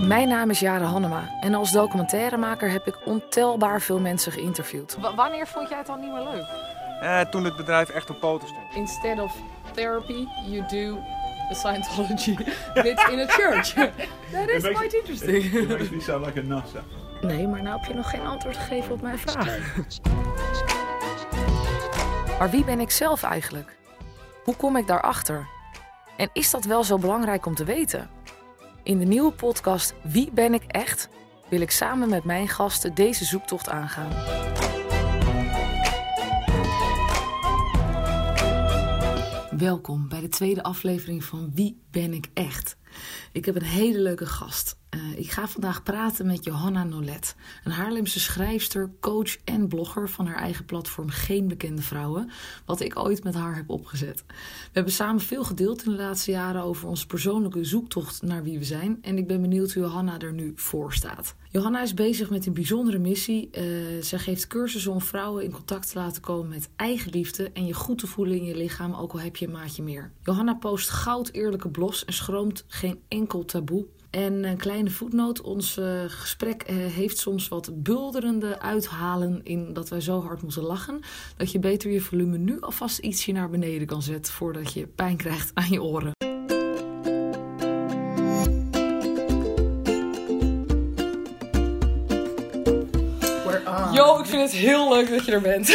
Mijn naam is Jare Hannema en als documentairemaker heb ik ontelbaar veel mensen geïnterviewd. wanneer vond jij het dan niet meer leuk? Eh, toen het bedrijf echt op poten stond. Instead of therapy, you do a Scientology bit in a church. That is quite interesting. It makes me sound like a NASA. Nee, maar nou heb je nog geen antwoord gegeven op mijn vraag. Maar wie ben ik zelf eigenlijk? Hoe kom ik daarachter? En is dat wel zo belangrijk om te weten? In de nieuwe podcast Wie ben ik echt? wil ik samen met mijn gasten deze zoektocht aangaan. Welkom bij de tweede aflevering van Wie ben ik echt? Ik heb een hele leuke gast. Uh, ik ga vandaag praten met Johanna Nolet, een Haarlemse schrijfster, coach en blogger van haar eigen platform Geen Bekende Vrouwen, wat ik ooit met haar heb opgezet. We hebben samen veel gedeeld in de laatste jaren over onze persoonlijke zoektocht naar wie we zijn en ik ben benieuwd hoe Johanna er nu voor staat. Johanna is bezig met een bijzondere missie. Uh, zij geeft cursussen om vrouwen in contact te laten komen met eigen liefde en je goed te voelen in je lichaam, ook al heb je een maatje meer. Johanna post goud eerlijke blogs en schroomt geen enkel taboe. En een kleine voetnoot: ons uh, gesprek uh, heeft soms wat bulderende uithalen in dat wij zo hard moeten lachen. Dat je beter je volume nu alvast ietsje naar beneden kan zetten voordat je pijn krijgt aan je oren. Yo, ik vind het heel leuk dat je er bent.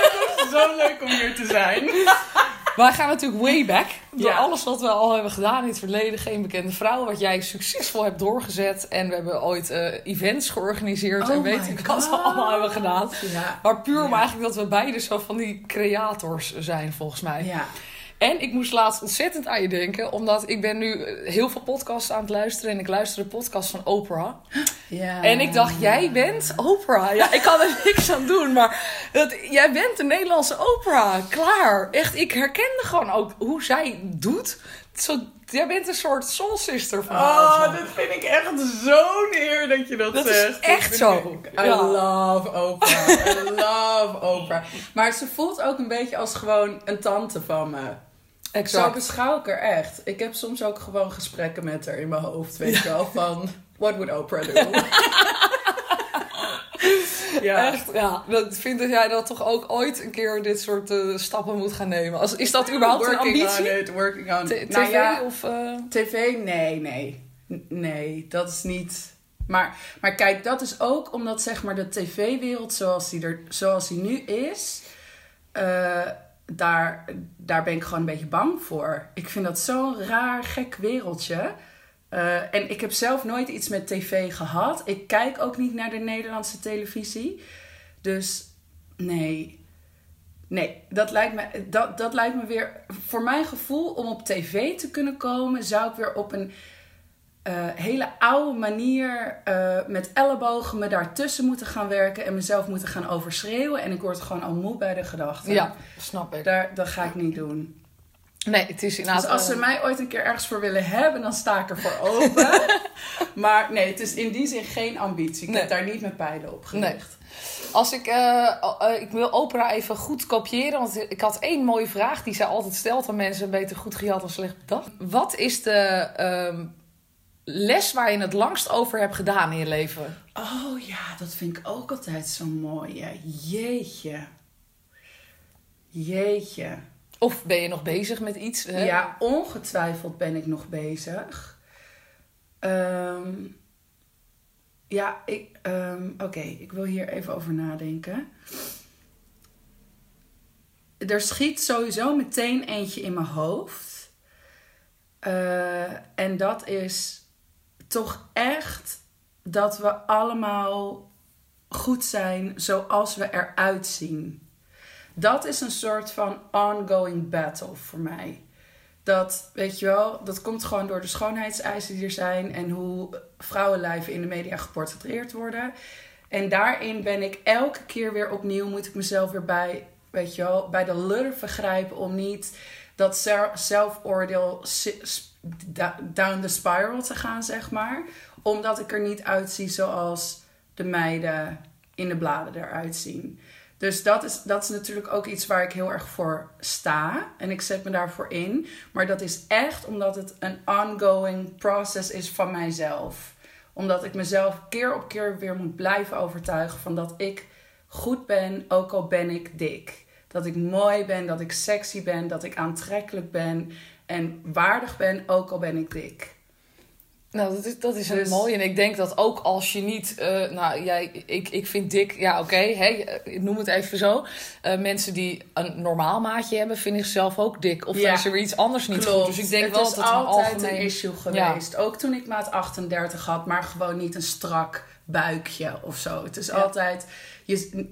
Zo leuk om hier te zijn. Wij gaan natuurlijk way back. Door ja. alles wat we al hebben gedaan in het verleden. Geen bekende vrouw. Wat jij succesvol hebt doorgezet. En we hebben ooit uh, events georganiseerd. Oh en weet ik wat we allemaal hebben gedaan. Ja. Maar puur ja. om eigenlijk dat we beide zo van die creators zijn volgens mij. Ja. En ik moest laatst ontzettend aan je denken. Omdat ik ben nu heel veel podcasts aan het luisteren. En ik luister de podcast van Oprah. Ja. En ik dacht, jij bent Oprah. Ja, ik kan er niks aan doen. Maar dat, jij bent de Nederlandse Oprah. Klaar. Echt, ik herkende gewoon ook hoe zij doet. Zo, jij bent een soort soul sister van Oh, dat vind ik echt zo'n eer dat je dat, Dat zegt. is echt zo. ik- I Ja. love Oprah. I love Oprah. Maar ze voelt ook een beetje als gewoon een tante van me. Zo Exact. beschouw ik haar echt. Ik heb soms ook gewoon gesprekken met haar in mijn hoofd, weet je wel, van... What would Oprah do? ja. Echt, ja. Dat vind dat jij dat toch ook ooit een keer dit soort eh, stappen moet gaan nemen. Als, is dat überhaupt een working ambitie? on it, working on it. TV Nou ja, of... eh, TV? Nee, nee. Nee, dat is niet... Maar, maar kijk, dat is ook omdat zeg maar de tv-wereld zoals die, er, zoals die nu is... eh, daar, daar ben ik gewoon een beetje bang voor. Ik vind dat zo'n raar, gek wereldje. Eh, en ik heb zelf nooit iets met tv gehad. Ik kijk ook niet naar de Nederlandse televisie. Dus nee. Nee, dat lijkt me, dat, dat lijkt me weer... Voor mijn gevoel, om op tv te kunnen komen... zou ik weer op een eh, hele oude manier... eh, met ellebogen me daartussen moeten gaan werken... en mezelf moeten gaan overschreeuwen. En ik word gewoon al moe bij de gedachte. ja, snap ik. Daar, dat ga ik niet doen. Nee, het is inderdaad... Dus als ze eh, mij ooit een keer ergens voor willen hebben, dan sta ik er voor open. maar nee, het is in die zin geen ambitie. Ik Nee. heb daar niet mijn pijlen op gericht. Als ik, ik wil Oprah even goed kopiëren, want ik had één mooie vraag die zij altijd stelt aan mensen, beter goed gejat dan slecht bedacht. Wat is de ehm, les waar je het langst over hebt gedaan in je leven? Oh ja, dat vind ik ook altijd zo mooi. Jeetje. Jeetje. Of ben je nog bezig met iets? Hè? Ja, ongetwijfeld ben ik nog bezig. Ehm, ja, ik. ehm, Oké, ik wil hier even over nadenken. Er schiet sowieso meteen eentje in mijn hoofd. Eh, en dat is toch echt dat we allemaal goed zijn zoals we eruit zien. Dat is een soort van ongoing battle voor mij. Dat, weet je wel, dat komt gewoon door de schoonheidseisen die er zijn en hoe vrouwenlijven in de media geportretteerd worden. En daarin ben ik elke keer weer opnieuw, moet ik mezelf weer bij, weet je wel, bij de lurven grijpen om niet dat zel- zelfoordeel down the spiral te gaan, zeg maar. Omdat ik er niet uitzie zoals de meiden in de bladen eruit zien. Dus dat is, dat is natuurlijk ook iets waar ik heel erg voor sta. En ik zet me daarvoor in. Maar dat is echt omdat het een ongoing process is van mijzelf. Omdat ik mezelf keer op keer weer moet blijven overtuigen van dat ik goed ben, ook al ben ik dik. Dat ik mooi ben, dat ik sexy ben, dat ik aantrekkelijk ben en waardig ben, ook al ben ik dik. Nou, dat is, dat is Dus- een mooi. En ik denk dat ook als je niet... eh, nou, jij, ik, ik vind dik... Ja, oké. hey, ik noem het even zo. Eh, mensen die een normaal maatje hebben... vinden zichzelf ook dik. Of Ja. is er iets anders niet Klopt. goed. Dus ik denk het wel is dat het een altijd algemeen... een issue geweest. Ook toen ik maat 38 had, maar gewoon niet een strak buikje of zo. Het is Ja. altijd... Je,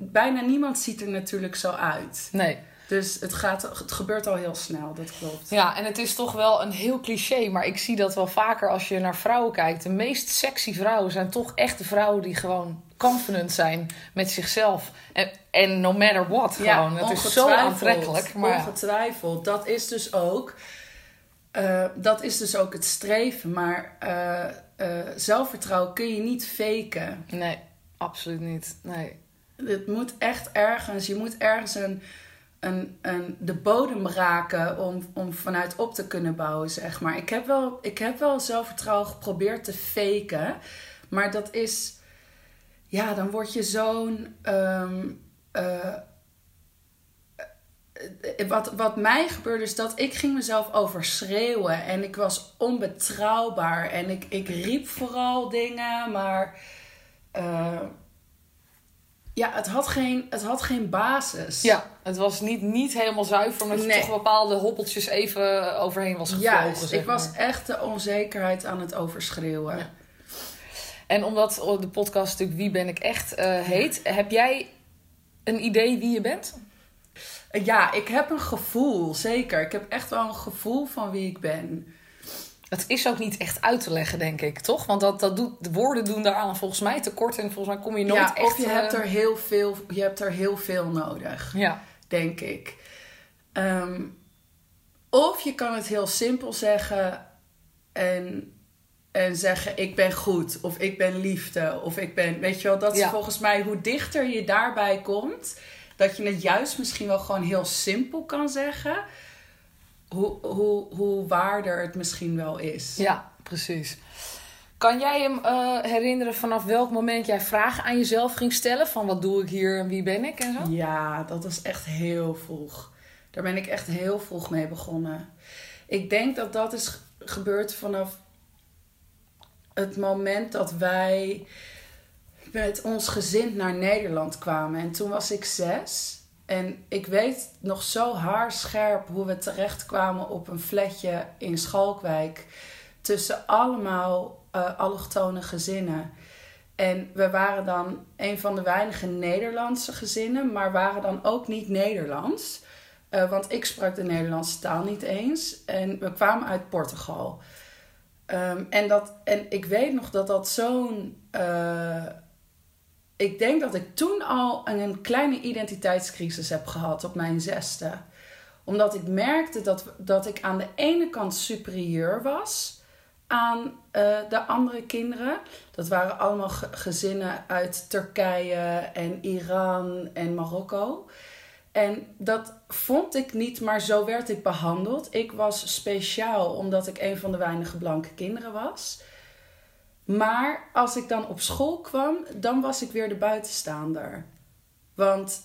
bijna niemand ziet er natuurlijk zo uit. Nee. Dus het, gaat, het gebeurt al heel snel, dat klopt. Ja, en het is toch wel een heel cliché, maar ik zie dat wel vaker als je naar vrouwen kijkt. De meest sexy vrouwen zijn toch echt de vrouwen die gewoon confident zijn met zichzelf. En, en no matter what, gewoon. het is zo aantrekkelijk. Maar ja. Ongetwijfeld. Dat is dus ook... eh, dat is dus ook het streven. Maar eh, eh, zelfvertrouwen kun je niet faken. nee, absoluut niet. Nee. Het moet echt ergens... Je moet ergens een, de bodem raken om, om vanuit op te kunnen bouwen, zeg maar. Ik heb wel, ik heb wel zelfvertrouwen geprobeerd te faken. Maar dat is... Ja, dan word je zo'n... ehm, eh, eh, wat, wat mij gebeurde is dat ik ging mezelf overschreeuwen. En ik was onbetrouwbaar. En ik, ik riep vooral dingen, maar... eh, ja, het had geen, het had geen basis. Ja, het was niet, niet helemaal zuiver, omdat je Nee. toch bepaalde hobbeltjes even overheen was gevlogen. Zeg ik was echt de onzekerheid aan het overschreeuwen. Ja. En omdat de podcast natuurlijk Wie ben ik echt eh, heet, heb jij een idee wie je bent? Ja, ik heb een gevoel, zeker. Ik heb echt wel een gevoel van wie ik ben. Het is ook niet echt uit te leggen, denk ik, toch? Want dat, dat doet, de woorden doen daaraan volgens mij tekort. En volgens mij kom je nooit ja, echt... of je eh, hebt, er heel veel, je hebt er heel veel nodig, Ja, denk ik. Ehm, of je kan het heel simpel zeggen en, en zeggen: Ik ben goed, of ik ben liefde, of ik ben. Weet je wel, dat is Ja. volgens mij hoe dichter je daarbij komt, dat je het juist misschien wel gewoon heel simpel kan zeggen. Hoe, hoe, hoe waarder het misschien wel is. ja, precies. Kan jij hem eh, herinneren vanaf welk moment jij vragen aan jezelf ging stellen? Van wat doe ik hier en wie ben ik en zo? Ja, dat was echt heel vroeg. Daar ben ik echt heel vroeg mee begonnen. Ik denk dat dat is ge- gebeurd vanaf het moment dat wij met ons gezin naar Nederland kwamen. En toen was ik zes. En ik weet nog zo haarscherp hoe we terechtkwamen op een flatje in Schalkwijk. Tussen allemaal eh allochtone gezinnen. En we waren dan een van de weinige Nederlandse gezinnen, maar waren dan ook niet Nederlands. Eh, want ik sprak de Nederlandse taal niet eens. En we kwamen uit Portugal. Ehm, en, dat, en ik weet nog dat dat zo'n. eh, ik denk dat ik toen al een, een kleine identiteitscrisis heb gehad op mijn zesde. Omdat ik merkte dat, dat ik aan de ene kant superieur was aan eh, de andere kinderen. Dat waren allemaal ge- gezinnen uit Turkije en Iran en Marokko. En dat vond ik niet, maar zo werd ik behandeld. Ik was speciaal omdat ik een van de weinige blanke kinderen was. Maar als ik dan op school kwam, dan was ik weer de buitenstaander. Want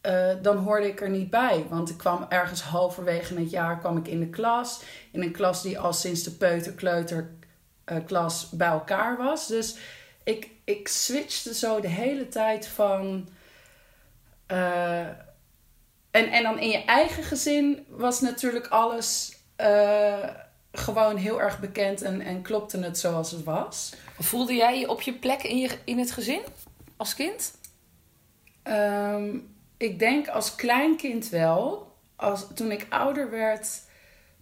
eh, dan hoorde ik er niet bij. Want ik kwam ergens halverwege het jaar kwam ik in de klas. In een klas die al sinds de peuter-kleuter eh, klas bij elkaar was. Dus ik, ik switchte zo de hele tijd van... eh, en, en dan in je eigen gezin was natuurlijk alles gewoon heel erg bekend en, en klopte het zoals het was. Voelde jij je op je plek in, je, in het gezin als kind? Ehm, ik denk als kleinkind wel. Als, toen ik ouder werd,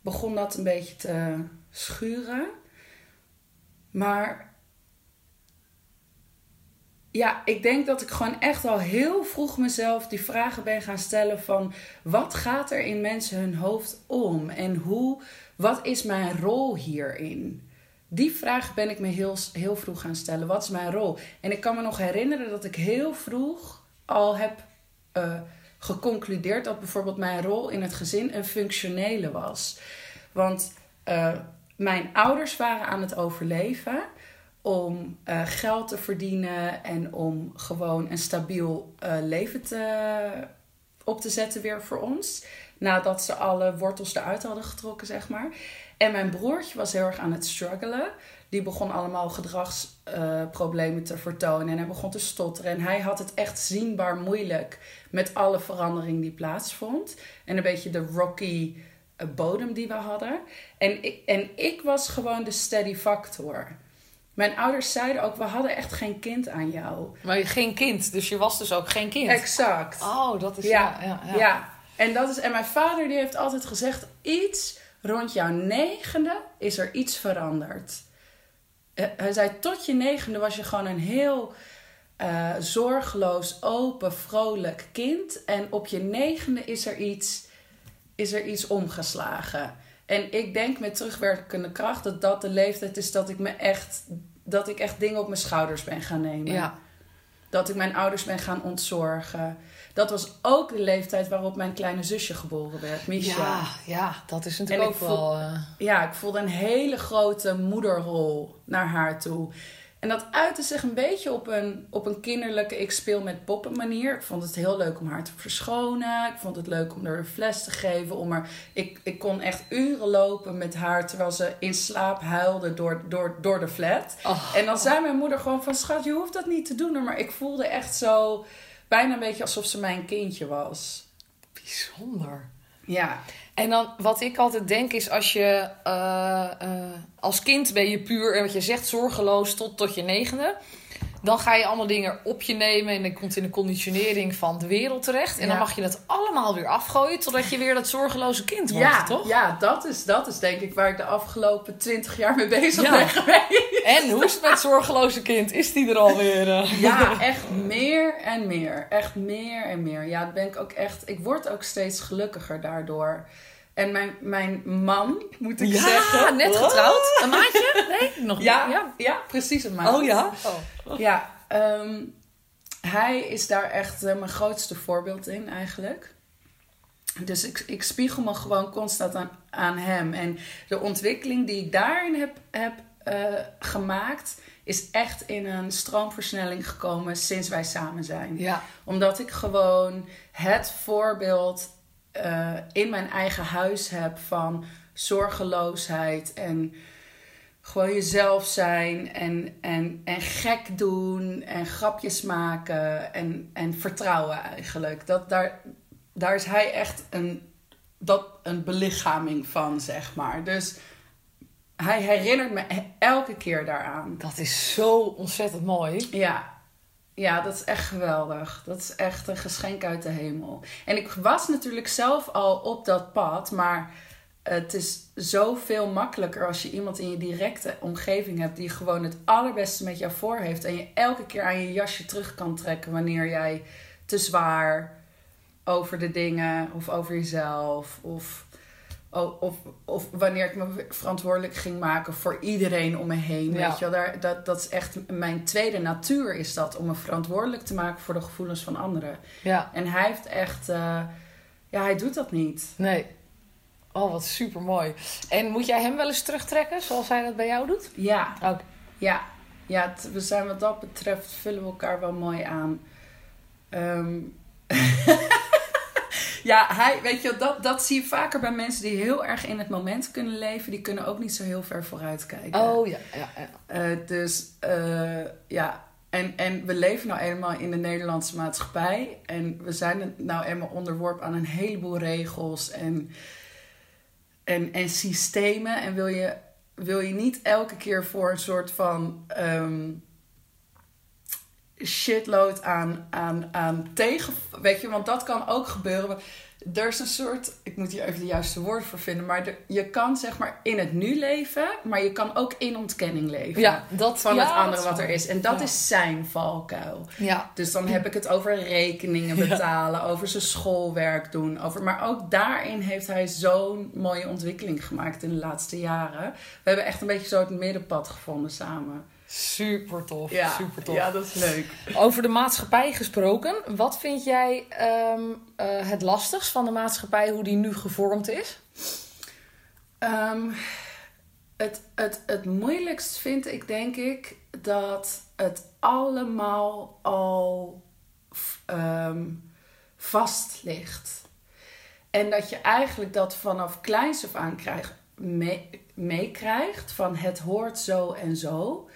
begon dat een beetje te schuren. Maar ja, ik denk dat ik gewoon echt al heel vroeg mezelf die vragen ben gaan stellen van wat gaat er in mensen hun hoofd om en hoe, wat is mijn rol hierin? Die vraag ben ik me heel, heel vroeg gaan stellen. Wat is mijn rol? En ik kan me nog herinneren dat ik heel vroeg al heb eh, geconcludeerd dat bijvoorbeeld mijn rol in het gezin een functionele was. Want eh, mijn ouders waren aan het overleven. om eh, geld te verdienen en om gewoon een stabiel leven te, op te zetten weer voor ons. Nadat ze alle wortels eruit hadden getrokken, zeg maar. En mijn broertje was heel erg aan het struggelen. Die begon allemaal gedragsproblemen te vertonen. En hij begon te stotteren. En hij had het echt zienbaar moeilijk met alle verandering die plaatsvond. En een beetje de rocky eh, bodem die we hadden. En ik, en ik was gewoon de steady factor. Mijn ouders zeiden ook, we hadden echt geen kind aan jou. Maar je geen kind, dus je was dus ook geen kind. Exact. Oh, dat is Ja, ja. ja, ja. ja. En, dat is, en mijn vader die heeft altijd gezegd, iets rond jouw negende is er iets veranderd. Eh, Hij zei, tot je negende was je gewoon een heel eh, zorgeloos, open, vrolijk kind. En op je negende is er iets, is er iets omgeslagen. En ik denk met terugwerkende kracht dat dat de leeftijd is dat ik me echt, dat ik echt dingen op mijn schouders ben gaan nemen. Ja. Dat ik mijn ouders ben gaan ontzorgen. Dat was ook de leeftijd waarop mijn kleine zusje geboren werd, Misha. Ja, ja, dat is natuurlijk ook voel- wel... eh, Ja, ik voelde een hele grote moederrol naar haar toe. En dat uitte zich een beetje op een, op een kinderlijke ik speel met poppen manier. Ik vond het heel leuk om haar te verschonen. Ik vond het leuk om haar een fles te geven. Om haar, ik, ik kon echt uren lopen met haar terwijl ze in slaap huilde door, door, door de flat. oh. En dan zei mijn moeder gewoon van... Schat, je hoeft dat niet te doen. hoor." Maar ik voelde echt zo... Bijna een beetje alsof ze mijn kindje was. Bijzonder. Ja. En dan, wat ik altijd denk is, als je eh, eh, als kind ben je puur, en wat je zegt, zorgeloos tot, tot je negende. Dan ga je allemaal dingen op je nemen en dan komt in de conditionering van de wereld terecht. En dan mag je het allemaal weer afgooien totdat je weer dat zorgeloze kind wordt, Ja, toch? ja dat, is, dat is denk ik waar ik de afgelopen twintig jaar mee bezig Ja. ben geweest. En hoe is het met zorgeloze kind? Is die er alweer? eh? Ja, echt meer en meer. Echt meer en meer. Ja, dat ben ik ook echt. Ik word ook steeds gelukkiger daardoor. En mijn, mijn man, moet ik ja, zeggen. net getrouwd. Een maandje? Nee, nog Ja, niet. ja, ja, precies een maand. Oh ja? Oh. Ja, ehm, hij is daar echt eh, mijn grootste voorbeeld in eigenlijk. Dus ik, ik spiegel me gewoon constant aan, aan hem. En de ontwikkeling die ik daarin heb, heb eh, gemaakt, is echt in een stroomversnelling gekomen sinds wij samen zijn. Ja, Omdat ik gewoon het voorbeeld eh, in mijn eigen huis heb van zorgeloosheid en gewoon jezelf zijn en, en, en gek doen en grapjes maken en, en vertrouwen eigenlijk. Dat, daar, daar is hij echt een, dat, een belichaming van, zeg maar. Dus hij herinnert me elke keer daaraan. dat is zo ontzettend mooi. Ja. Ja, dat is echt geweldig. Dat is echt een geschenk uit de hemel. En ik was natuurlijk zelf al op dat pad, maar het is zoveel makkelijker als je iemand in je directe omgeving hebt die gewoon het allerbeste met jou voor heeft en je elke keer aan je jasje terug kan trekken wanneer jij te zwaar over de dingen of over jezelf of, of, of, of wanneer ik me verantwoordelijk ging maken voor iedereen om me heen. Ja. Weet je wel, daar, dat, dat is echt mijn tweede natuur is dat om me verantwoordelijk te maken voor de gevoelens van anderen. Ja, En hij heeft echt, eh, ja, hij doet dat niet. nee. Oh, wat super mooi. En moet jij hem wel eens terugtrekken zoals hij dat bij jou doet? Ja, Ook. ja, ja, we zijn wat dat betreft vullen we elkaar wel mooi aan. Ehm, ja, hij, weet je, dat, dat zie je vaker bij mensen die heel erg in het moment kunnen leven. Die kunnen ook niet zo heel ver vooruit kijken. Oh ja, ja, ja. Eh, dus eh, ja, en, en we leven nou eenmaal in de Nederlandse maatschappij. En we zijn nou eenmaal onderworpen aan een heleboel regels en, en, en systemen. En wil je, wil je niet elke keer voor een soort van ehm, shitload aan, aan, aan tegen... Weet je, want dat kan ook gebeuren. Er is een soort, ik moet hier even de juiste woorden voor vinden, maar je kan zeg maar in het nu leven, maar je kan ook in ontkenning leven Ja, dat van ja, het andere wat er is. En dat Ja. is zijn valkuil. Ja, Dus dan heb ik het over rekeningen betalen, over zijn schoolwerk doen. Over, maar ook daarin heeft hij zo'n mooie ontwikkeling gemaakt in de laatste jaren. We hebben echt een beetje zo het middenpad gevonden samen. Super tof. Ja, super tof. ja dat is leuk. Over de maatschappij gesproken, wat vind jij ehm, eh, het lastigst van de maatschappij, hoe die nu gevormd is? Ehm, Het, het, het moeilijkst vind ik, denk ik, dat het allemaal al ehm, vast ligt. En dat je eigenlijk dat vanaf kleins af aan krijgt, meekrijgt van het hoort zo en zo.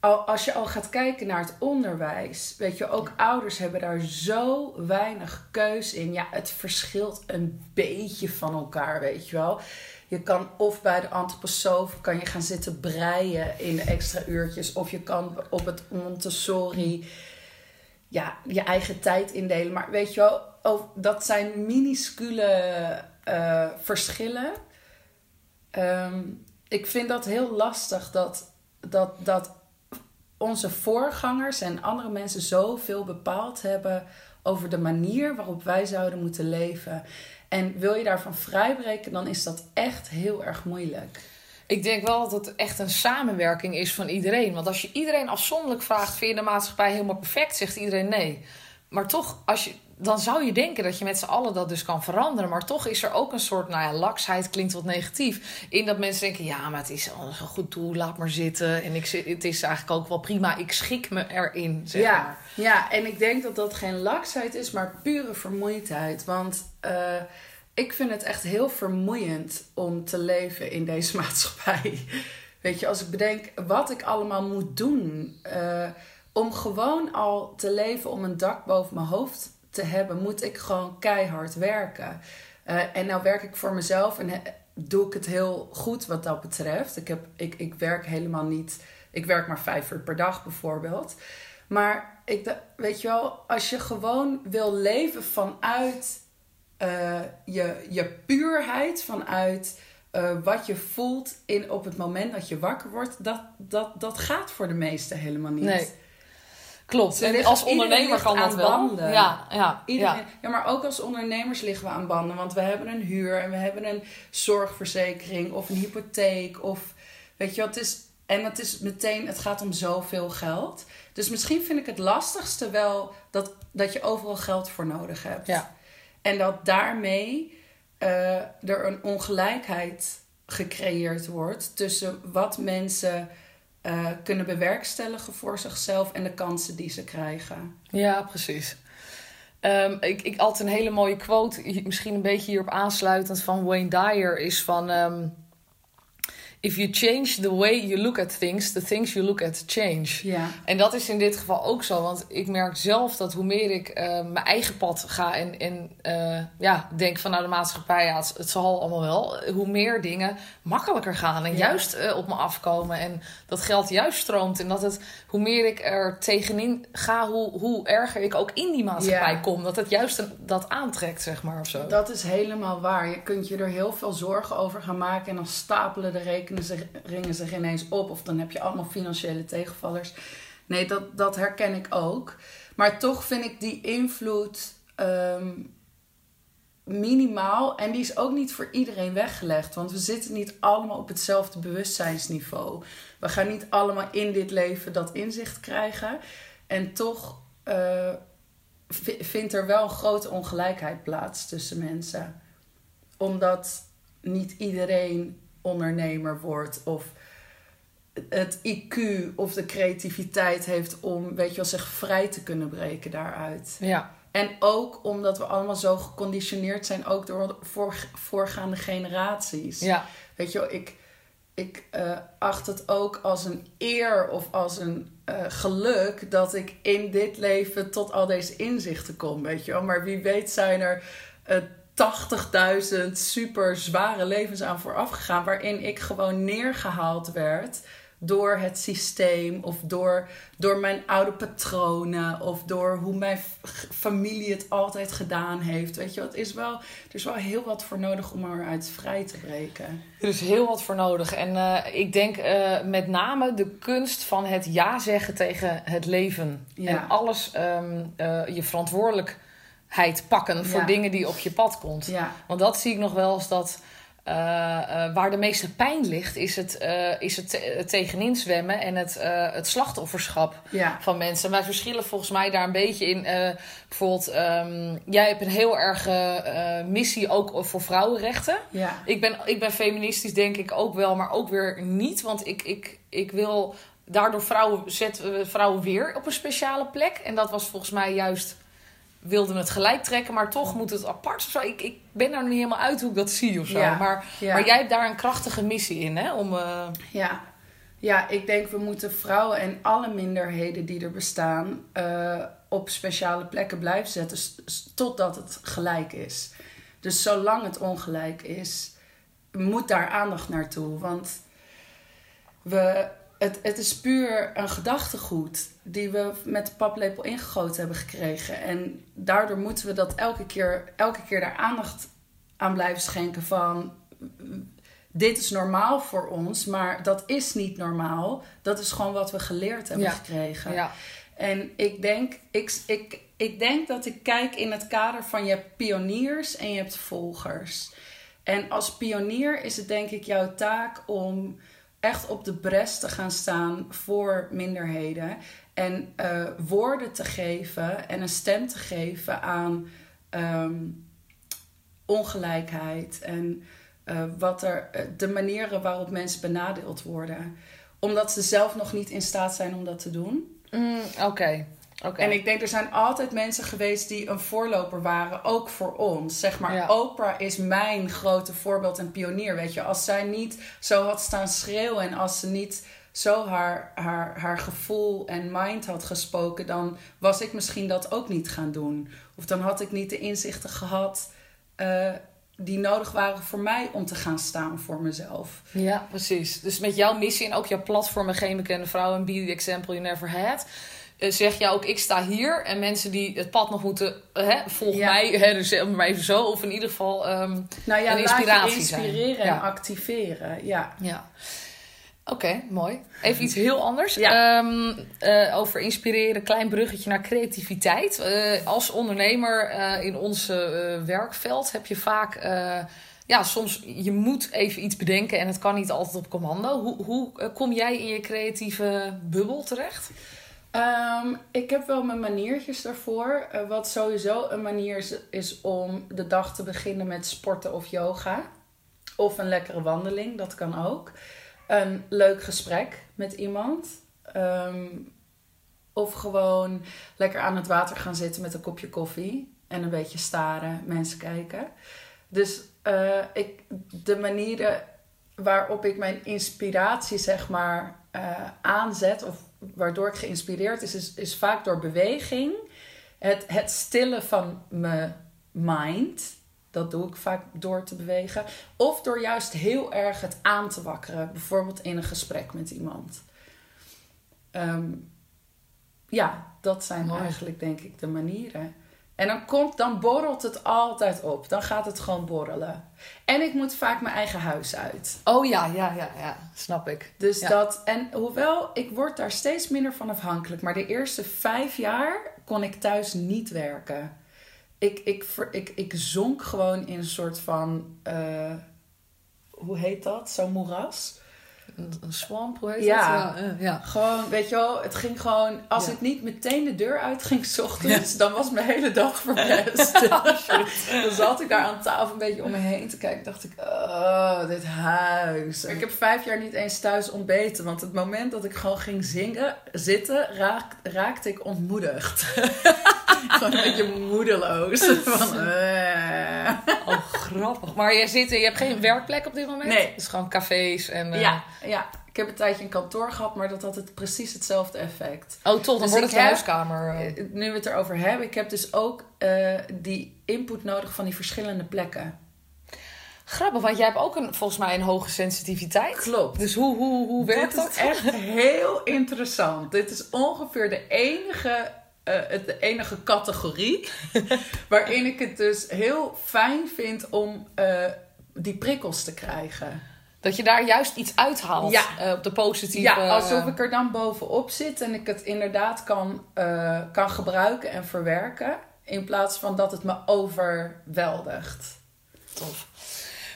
Als je al gaat kijken naar het onderwijs, weet je, ook ouders hebben daar zo weinig keus in. Ja, het verschilt een beetje van elkaar, weet je wel. Je kan of bij de antroposoof kan je gaan zitten breien in de extra uurtjes, of je kan op het Montessori ja, je eigen tijd indelen. Maar weet je wel, dat zijn minuscule uh, verschillen. Ehm, ik vind dat heel lastig dat, dat, dat onze voorgangers en andere mensen zoveel bepaald hebben over de manier waarop wij zouden moeten leven. En wil je daarvan vrijbreken, dan is dat echt heel erg moeilijk. Ik denk wel dat het echt een samenwerking is van iedereen. Want als je iedereen afzonderlijk vraagt: vind je de maatschappij helemaal perfect? Zegt iedereen nee. Maar toch, als je, dan zou je denken dat je met z'n allen dat dus kan veranderen. Maar toch is er ook een soort, nou ja, laksheid klinkt wat negatief. In dat mensen denken, ja, maar het is al een goed doel, laat maar zitten. En ik, het is eigenlijk ook wel prima, ik schik me erin, zeg ja, maar. Ja, en ik denk dat dat geen laksheid is, maar pure vermoeidheid. Want uh, ik vind het echt heel vermoeiend om te leven in deze maatschappij. Weet je, als ik bedenk wat ik allemaal moet doen... Uh, om gewoon al te leven, om een dak boven mijn hoofd te hebben, moet ik gewoon keihard werken. Uh, en nou werk ik voor mezelf en doe ik het heel goed wat dat betreft. Ik, heb, ik, ik werk helemaal niet. Ik werk maar vijf uur per dag bijvoorbeeld. Maar ik, weet je wel, als je gewoon wil leven vanuit uh, je, je puurheid, vanuit wat je voelt in, op het moment dat je wakker wordt, dat, dat, dat gaat voor de meesten helemaal niet. Klopt. En als ondernemer kan dat wel. Banden. Ja, ja, ja. ja, maar ook als ondernemers liggen we aan banden. Want we hebben een huur en we hebben een zorgverzekering of een hypotheek. Of weet je wat, het is. En het is meteen, het gaat om zoveel geld. Dus misschien vind ik het lastigste wel dat, dat je overal geld voor nodig hebt. Ja. En dat daarmee uh, er een ongelijkheid gecreëerd wordt tussen wat mensen uh, kunnen bewerkstelligen voor zichzelf en de kansen die ze krijgen. Ja, precies. Um, ik, ik altijd een hele mooie quote, misschien een beetje hierop aansluitend van Wayne Dyer, is van um, if you change the way you look at things, the things you look at change. Ja. En dat is in dit geval ook zo, want ik merk zelf dat hoe meer ik uh, mijn eigen pad ga en, en uh, ja, denk van nou de maatschappij, ja, het, het, zal allemaal wel, hoe meer dingen makkelijker gaan en ja. juist uh, op me afkomen en dat geld juist stroomt en dat het, hoe meer ik er tegenin ga, hoe, hoe erger ik ook in die maatschappij ja. kom, dat het juist een, dat aantrekt, zeg maar, of zo. Dat is helemaal waar. Je kunt je er heel veel zorgen over gaan maken en dan stapelen de rekeningen ze ringen zich ineens op. Of dan heb je allemaal financiële tegenvallers. Nee, dat, dat herken ik ook. Maar toch vind ik die invloed um, minimaal. En die is ook niet voor iedereen weggelegd. Want we zitten niet allemaal op hetzelfde bewustzijnsniveau. We gaan niet allemaal in dit leven dat inzicht krijgen. En toch uh, vindt er wel een grote ongelijkheid plaats tussen mensen. Omdat niet iedereen ondernemer wordt of het IQ of de creativiteit heeft om, weet je wel, zich vrij te kunnen breken daaruit. Ja. En ook omdat we allemaal zo geconditioneerd zijn, ook door voor, voorgaande generaties. Ja. Weet je wel, ik, ik uh, acht het ook als een eer of als een uh, geluk dat ik in dit leven tot al deze inzichten kom, weet je wel. Maar wie weet zijn er uh, 80.000 super zware levens aan vooraf gegaan. Waarin ik gewoon neergehaald werd door het systeem of door, door mijn oude patronen of door hoe mijn familie het altijd gedaan heeft. Weet je, het is wel, er is wel heel wat voor nodig om eruit vrij te breken. Er is heel wat voor nodig. En uh, ik denk uh, met name de kunst van het ja zeggen tegen het leven. Ja. En alles um, uh, je verantwoordelijk pakken voor Ja. dingen die op je pad komt. Ja. Want dat zie ik nog wel eens dat. eh, eh, waar de meeste pijn ligt, is het, eh, is het, te- het tegenin zwemmen en het, het slachtofferschap Ja. van mensen. Wij verschillen volgens mij daar een beetje in. bijvoorbeeld, ehm, jij hebt een heel erge eh, missie ook voor vrouwenrechten. Ja. Ik ben, ik ben feministisch, denk ik ook wel, maar ook weer niet. Want ik, ik, ik wil daardoor vrouwen zetten we vrouwen weer op een speciale plek. En dat was volgens mij juist. Wilden het gelijk trekken, maar toch moet het apart of zo. Ik, ik ben daar nog niet helemaal uit hoe ik dat zie of zo. Ja, Maar, ja. maar jij hebt daar een krachtige missie in, hè? Om, eh, Ja. ja, ik denk we moeten vrouwen en alle minderheden die er bestaan eh, op speciale plekken blijven zetten totdat het gelijk is. Dus zolang het ongelijk is, moet daar aandacht naartoe. Want we, het, het is puur een gedachtegoed die we met de paplepel ingegoten hebben gekregen. En daardoor moeten we dat elke keer, elke keer daar aandacht aan blijven schenken van dit is normaal voor ons, maar dat is niet normaal. Dat is gewoon wat we geleerd hebben Ja. gekregen. ja. En ik denk, ik, ik, ik denk dat ik kijk in het kader van je hebt pioniers en je hebt volgers. En als pionier is het denk ik jouw taak om echt op de bres te gaan staan voor minderheden. En eh, woorden te geven en een stem te geven aan ehm, ongelijkheid en eh, wat er, eh, de manieren waarop mensen benadeeld worden. Omdat ze zelf nog niet in staat zijn om dat te doen. Mm, Oké. En ik denk, er zijn altijd mensen geweest die een voorloper waren, ook voor ons. Zeg maar, Ja. Oprah is mijn grote voorbeeld en pionier. Weet je, als zij niet zo had staan schreeuwen en als ze niet zo haar, haar, haar gevoel en mind had gesproken, dan was ik misschien dat ook niet gaan doen. Of dan had ik niet de inzichten gehad eh, die nodig waren voor mij om te gaan staan voor mezelf. Ja, precies. Dus met jouw missie en ook jouw platform Geen Bekende Vrouw en Be the Example You Never Had... eh, zeg je ook, ik sta hier en mensen die het pad nog moeten... eh, Hè, volg Ja. mij, hè, dus maar even zo. Of in ieder geval ehm, Nou ja, Een inspiratie zijn. inspireren Ja. en activeren. Ja. Ja. Oké, mooi. Even iets heel anders. Ja. Ehm, eh, over inspireren, klein bruggetje naar creativiteit. Als ondernemer in ons werkveld heb je vaak... ja, soms je moet even iets bedenken en het kan niet altijd op commando. Hoe, hoe kom jij in je creatieve bubbel terecht? Ehm, ik heb wel mijn maniertjes daarvoor. Eh, wat sowieso een manier is, is om de dag te beginnen met sporten of yoga. Of een lekkere wandeling, dat kan ook. Een leuk gesprek met iemand. Ehm, of gewoon lekker aan het water gaan zitten met een kopje koffie. En een beetje staren, mensen kijken. Dus eh, ik, de manieren waarop ik mijn inspiratie, zeg maar, eh, aanzet, of waardoor ik geïnspireerd is, is, is vaak door beweging. Het, het stillen van mijn mind. Dat doe ik vaak door te bewegen. Of door juist heel erg het aan te wakkeren. Bijvoorbeeld in een gesprek met iemand. Ehm, ja, dat zijn Mooi. eigenlijk denk ik de manieren. En dan, komt, dan borrelt het altijd op. Dan gaat het gewoon borrelen. En ik moet vaak mijn eigen huis uit. Oh ja, ja, ja, ja. Snap ik. Dus Ja. dat, en hoewel ik word daar steeds minder van afhankelijk, maar de eerste vijf jaar kon ik thuis niet werken. Ik, ik, ver- ik, ik zonk gewoon in een soort van, eh, hoe heet dat? Zo'n moeras. Een, een swamp, hoe heet Ja. dat? Eh, ja. Gewoon, weet je wel, het ging gewoon, als Ja. ik niet meteen de deur uitging s ochtends, dan was mijn hele dag verpest. dan zat ik daar aan tafel een beetje om me heen te kijken. dacht ik, oh, dit huis. Ik heb vijf jaar niet eens thuis ontbeten, want het moment dat ik gewoon ging zingen, zitten, raak, raakte ik ontmoedigd. gewoon een beetje moedeloos. Van, eh. Oh, grappig. Maar je, zit, je hebt geen werkplek op dit moment? Nee. Het is gewoon cafés en... eh, Ja, ja, ik heb een tijdje een kantoor gehad, maar dat had het precies hetzelfde effect. Oh, toch? Dan Dus wordt het heb- huiskamer. eh. Eh, Nu we het erover hebben, ik heb dus ook eh, die input nodig van die verschillende plekken. Grappig, want jij hebt ook een, volgens mij een hoge sensitiviteit. Klopt. Dus hoe, hoe, hoe werkt Dit dat? is echt heel interessant. Dit is ongeveer de enige, eh, het- de enige categorie waarin ik het dus heel fijn vind om die prikkels te krijgen. Dat je daar juist iets uithaalt Ja. eh, op de positieve... Ja, alsof ik er dan bovenop zit en ik het inderdaad kan, eh, kan gebruiken en verwerken. In plaats van dat het me overweldigt. Tof.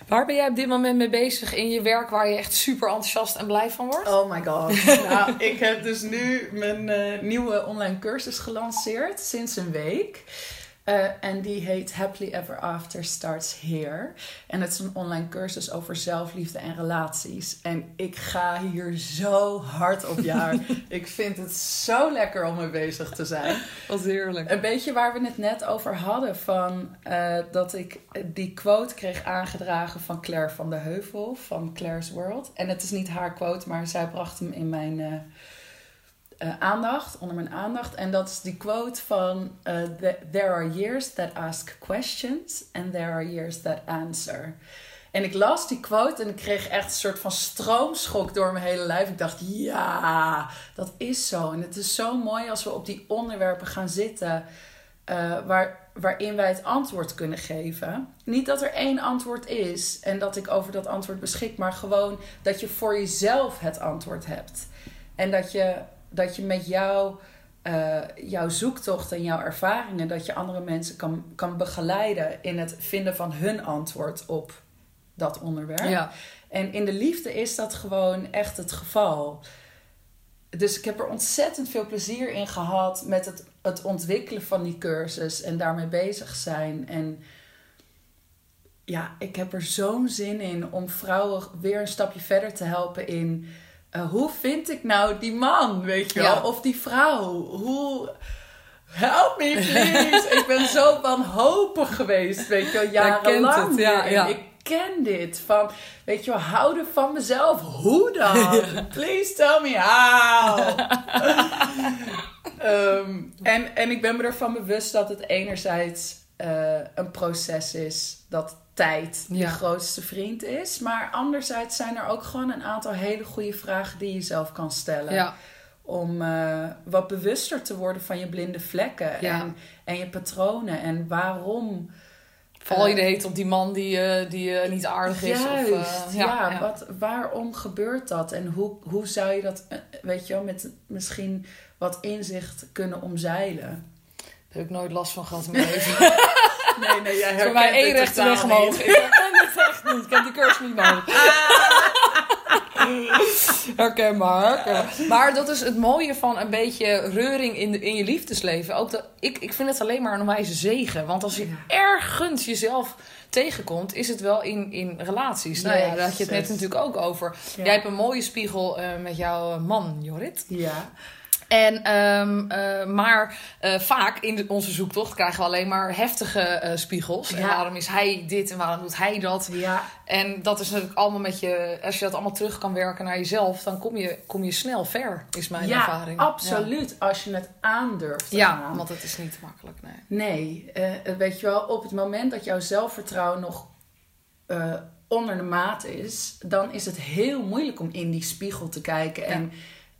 Waar ben jij op dit moment mee bezig in je werk waar je echt super enthousiast en blij van wordt? Oh my god. nou, ik heb dus nu mijn uh, nieuwe online cursus gelanceerd sinds een week. Uh, en die heet Happily Ever After Starts Here. En het is een online cursus over zelfliefde en relaties. En ik ga hier zo hard op jaar. ik vind het zo lekker om mee bezig te zijn. Wat heerlijk. Een beetje waar we het net over hadden. Van, uh, dat ik die quote kreeg aangedragen van Claire van de Heuvel. Van Claire's World. En het is niet haar quote, maar zij bracht hem in mijn... Uh, uh, aandacht, onder mijn aandacht. En dat is die quote van: the, There are years that ask questions and there are years that answer. En ik las die quote en ik kreeg echt een soort van stroomschok door mijn hele lijf. Ik dacht, ja, dat is zo. En het is zo mooi als we op die onderwerpen gaan zitten uh, waar, waarin wij het antwoord kunnen geven. Niet dat er één antwoord is en dat ik over dat antwoord beschik, maar gewoon dat je voor jezelf het antwoord hebt. En dat je dat je met jou, uh, jouw zoektocht en jouw ervaringen, dat je andere mensen kan, kan begeleiden in het vinden van hun antwoord op dat onderwerp. Ja. En in de liefde is dat gewoon echt het geval. Dus ik heb er ontzettend veel plezier in gehad met het, het ontwikkelen van die cursus en daarmee bezig zijn. En ja, ik heb er zo'n zin in om vrouwen weer een stapje verder te helpen in uh, hoe vind ik nou die man, weet je wel? Ja. Of die vrouw. Hoe... Help me, please. ik ben zo wanhopig geweest, weet je wel, jarenlang. het, ja, ja. Ik ken dit. Van, weet je wel, houden van mezelf. Hoe dan? Please tell me how. Ehm, en, en ik ben me ervan bewust dat het enerzijds eh, een proces is dat tijd Ja. je grootste vriend is. Maar anderzijds zijn er ook gewoon een aantal hele goede vragen die je zelf kan stellen. Ja. Om eh, wat bewuster te worden van je blinde vlekken Ja. en, en je patronen. En waarom. Val je Eh, de heet op die man die, eh, die niet aardig is? Juist, of, eh, ja. Wat, waarom gebeurt dat? En hoe, hoe zou je dat, weet je wel, met misschien wat inzicht kunnen omzeilen? Daar heb ik nooit last van gehad in mijn leven. Nee, nee, jij Voor mij één rechte weg omhoog. Ik herken het echt niet. Ik heb die cursus niet nodig. Herkenbaar, herkenbaar. Maar dat is het mooie van een beetje reuring in, de, in je liefdesleven. Ook dat, ik, ik vind het alleen maar een wijze zegen. Want als je ergens jezelf tegenkomt, is het wel in, in relaties. Nou ja, daar had je het net natuurlijk ook over. Ja. Jij hebt een mooie spiegel eh, met jouw man, Jorrit. Ja, En, ehm, eh, maar eh, vaak in onze zoektocht krijgen we alleen maar heftige eh, spiegels. En waarom is hij dit en waarom doet hij dat? ja, En dat is natuurlijk allemaal met je... Als je dat allemaal terug kan werken naar jezelf... dan kom je, kom je snel ver, is mijn ja ervaring. absoluut. Als je het aandurft Ja, want het is niet makkelijk, nee. Nee, weet je wel, op het moment dat jouw zelfvertrouwen nog onder de maat is, dan is het heel moeilijk om in die spiegel te kijken en,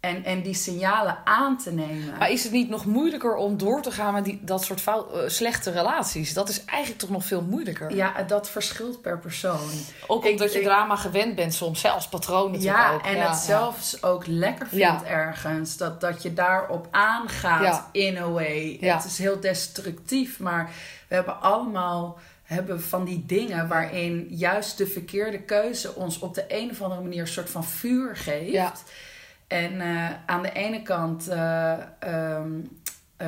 en, en die signalen aan te nemen. Maar is het niet nog moeilijker om door te gaan met die, dat soort fout, eh, slechte relaties? Dat is eigenlijk toch nog veel moeilijker. Ja, dat verschilt per persoon. Ook Ik- omdat je ik- drama gewend bent soms, zelfs patroon natuurlijk Ja, ook. en Ja, het ja. zelfs ook lekker vindt Ja. ergens. Dat, dat je daarop aangaat Ja. in a way. Ja. Het is heel destructief, maar we hebben allemaal hebben van die dingen waarin juist de verkeerde keuze ons op de een of andere manier een soort van vuur geeft. En eh, aan de ene kant eh,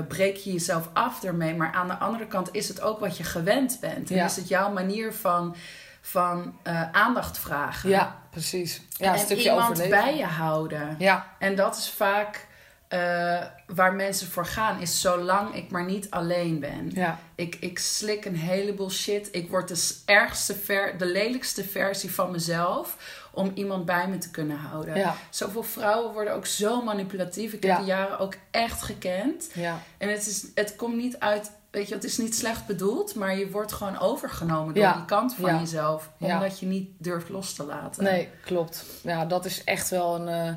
breek je jezelf af ermee, maar aan de andere kant is het ook wat je gewend bent. En Ja. is het jouw manier van, van aandacht vragen. Ja, precies. Ja, een en iemand overleven. bij je houden. Ja, En dat is vaak waar mensen voor gaan, is zolang ik maar niet alleen ben. ja. Ik, ik slik een heleboel shit. Ik word de ergste, ver, de lelijkste versie van mezelf om iemand bij me te kunnen houden. Ja. Zoveel vrouwen worden ook zo manipulatief. Ik heb Ja. die jaren ook echt gekend. ja. En het, is, het komt niet uit, weet je, het is niet slecht bedoeld, maar je wordt gewoon overgenomen door die kant van jezelf, omdat je niet durft los te laten. Nee, klopt. Ja, dat is echt wel een, eh,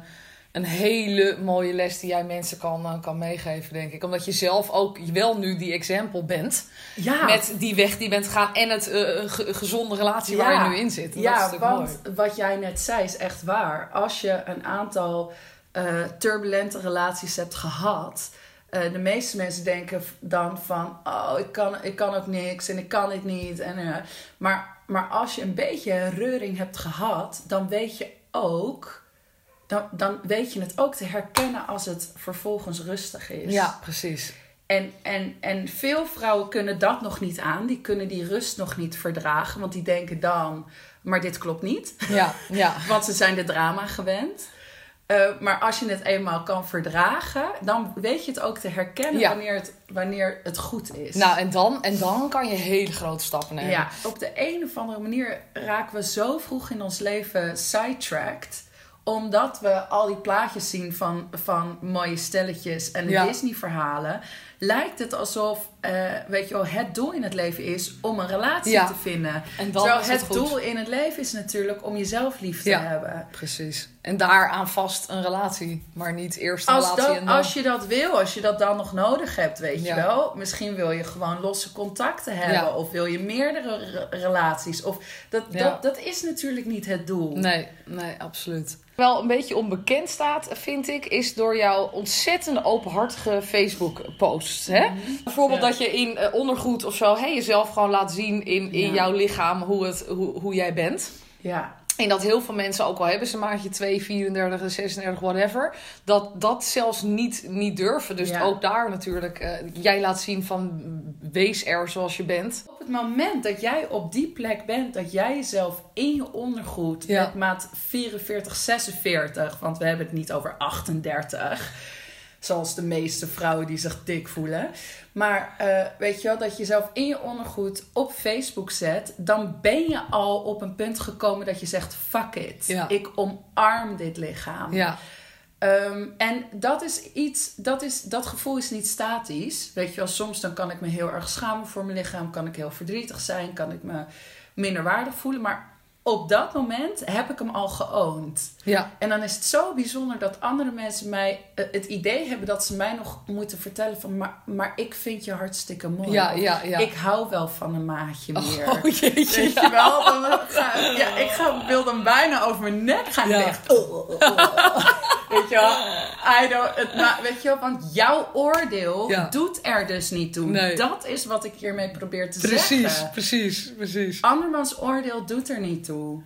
een hele mooie les die jij mensen kan, eh, kan meegeven, denk ik. Omdat je zelf ook wel nu die example bent. Ja, Met die weg die bent gegaan en het ge- gezonde relatie waar je nu in zit. En dat is ja, natuurlijk want mooi. wat jij net zei is echt waar. Als je een aantal eh, turbulente relaties hebt gehad. eh, de meeste mensen denken dan van, oh, ik kan, ik kan ook niks en ik kan dit niet. En, maar maar als je een beetje reuring hebt gehad, dan weet je ook. Dan, dan weet je het ook te herkennen als het vervolgens rustig is. Ja, precies. En, en, en veel vrouwen kunnen dat nog niet aan. Die kunnen die rust nog niet verdragen. Want die denken dan, maar dit klopt niet. Ja, ja. Want ze zijn de drama gewend. Uh, maar als je het eenmaal kan verdragen, dan weet je het ook te herkennen Ja. wanneer, het, wanneer het goed is. Nou, en dan, en dan kan je hele grote stappen nemen. ja, op de een of andere manier raken we zo vroeg in ons leven sidetracked. Omdat we al die plaatjes zien van, van mooie stelletjes en de Ja. Disney-verhalen. Lijkt het alsof, eh, weet je wel, het doel in het leven is om een relatie Ja. te vinden. En Terwijl is het het doel in het leven is natuurlijk om jezelf lief te Ja. hebben. Precies. En daaraan vast een relatie. Maar niet eerst een Als, relatie dat, en dan... als je dat wil, als je dat dan nog nodig hebt, weet Ja. je wel. Misschien wil je gewoon losse contacten hebben. Of wil je meerdere re- relaties. Of dat, dat, dat is natuurlijk niet het doel. Nee, nee, absoluut. Wel een beetje onbekend staat, vind ik, is door jouw ontzettende openhartige Hè? Bijvoorbeeld Ja. dat je in eh, ondergoed of zo hè, jezelf gewoon laat zien in, in Ja. jouw lichaam hoe, het, hoe, hoe jij bent. Ja. En dat heel veel mensen, ook al hebben ze maatje 2, 34, 36, whatever, dat dat zelfs niet, niet durven. Dus Ja. ook daar natuurlijk, eh, jij laat zien van wees er zoals je bent. Op het moment dat jij op die plek bent, dat jij jezelf in je ondergoed Ja. met maat 44, 46, want we hebben het niet over 38, zoals de meeste vrouwen die zich dik voelen. Maar eh, weet je wel, dat je jezelf in je ondergoed op Facebook zet, dan ben je al op een punt gekomen dat je zegt: fuck it. Ja. Ik omarm dit lichaam. Ja, Ehm, en dat is iets, dat, is, dat gevoel is niet statisch. Weet je wel, soms dan kan ik me heel erg schamen voor mijn lichaam, kan ik heel verdrietig zijn, kan ik me minder waardig voelen. Maar op dat moment heb ik hem al geoond. Ja, En dan is het zo bijzonder dat andere mensen mij eh, het idee hebben dat ze mij nog moeten vertellen van, maar, maar ik vind je hartstikke mooi. ja, ja. ja. Ik hou wel van een maatje meer. Oh jeetje. Weet je wel? Dan ga, ja, ik ga, wil dan bijna over mijn nek gaan. Ja. Echt. Weet je wel? I don't, het, weet je wel? Want jouw oordeel doet er dus niet toe. Nee. Dat is wat ik hiermee probeer te Precies, zeggen. precies, precies. Andermans oordeel doet er niet toe.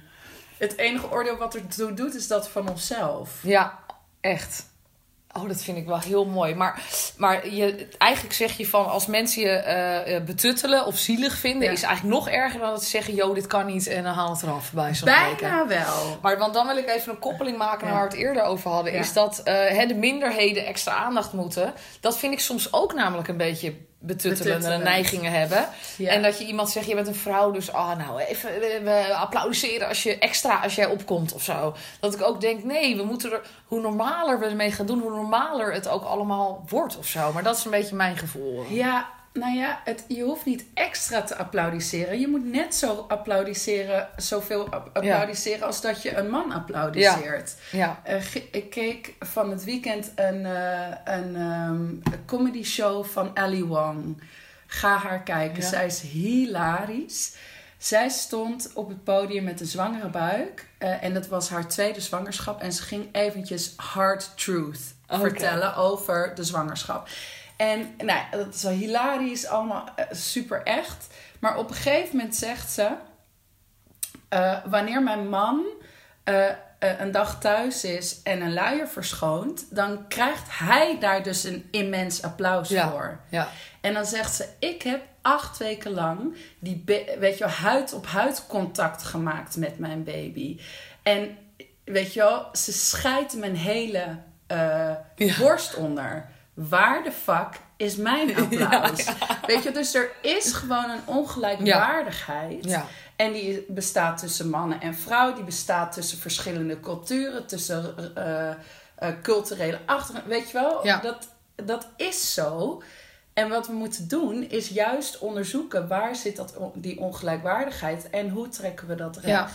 Het enige oordeel wat er toe doet, is dat van onszelf. Ja, echt. Oh, dat vind ik wel heel mooi. Maar, maar je, eigenlijk zeg je van als mensen je eh, eh, betuttelen of zielig vinden, Ja. is eigenlijk nog erger dan dat ze zeggen: Yo, dit kan niet en dan haal het eraf bij zo'n. Bijna wel. Maar want dan wil ik even een koppeling maken naar waar we het eerder over hadden. Ja. Is dat hè, de minderheden extra aandacht moeten. Dat vind ik soms ook namelijk een beetje betuttelende Betuttelend. neigingen hebben. Ja. En dat je iemand zegt, je bent een vrouw, dus ah, nou even we, we applaudisseren als je extra als jij opkomt of zo. Dat ik ook denk, nee, we moeten er, hoe normaler we ermee gaan doen, hoe normaler het ook allemaal wordt of zo. Maar dat is een beetje mijn gevoel. Ja, nou ja, het, je hoeft niet extra te applaudisseren. Je moet net zo applaudisseren, zoveel ap- applaudisseren als dat je een man applaudisseert. Ja, Eh, ik keek van het weekend een, eh, een ehm, comedy show van Ali Wong. Ga haar kijken. Ja. Zij is hilarisch. Zij stond op het podium met een zwangere buik. eh, en dat was haar tweede zwangerschap. En ze ging eventjes hard truth vertellen over de zwangerschap. En nou, dat is wel hilarisch, allemaal eh, super echt. Maar op een gegeven moment zegt ze... eh, wanneer mijn man eh, een dag thuis is en een luier verschoont... dan krijgt hij daar dus een immens applaus Ja. voor. ja, En dan zegt ze: Ik heb acht weken lang die weet je wel, huid op huid contact gemaakt met mijn baby. En weet je wel, ze scheidt mijn hele Ja. borst onder. Waar de fuck is mijn applaus? Weet je, dus er is gewoon een ongelijkwaardigheid. ja. En die bestaat tussen mannen en vrouw. Die bestaat tussen verschillende culturen, tussen eh, eh, culturele achtergrond. Weet je wel, dat, dat is zo. En wat we moeten doen is juist onderzoeken waar zit dat, die ongelijkwaardigheid en hoe trekken we dat recht. Ja,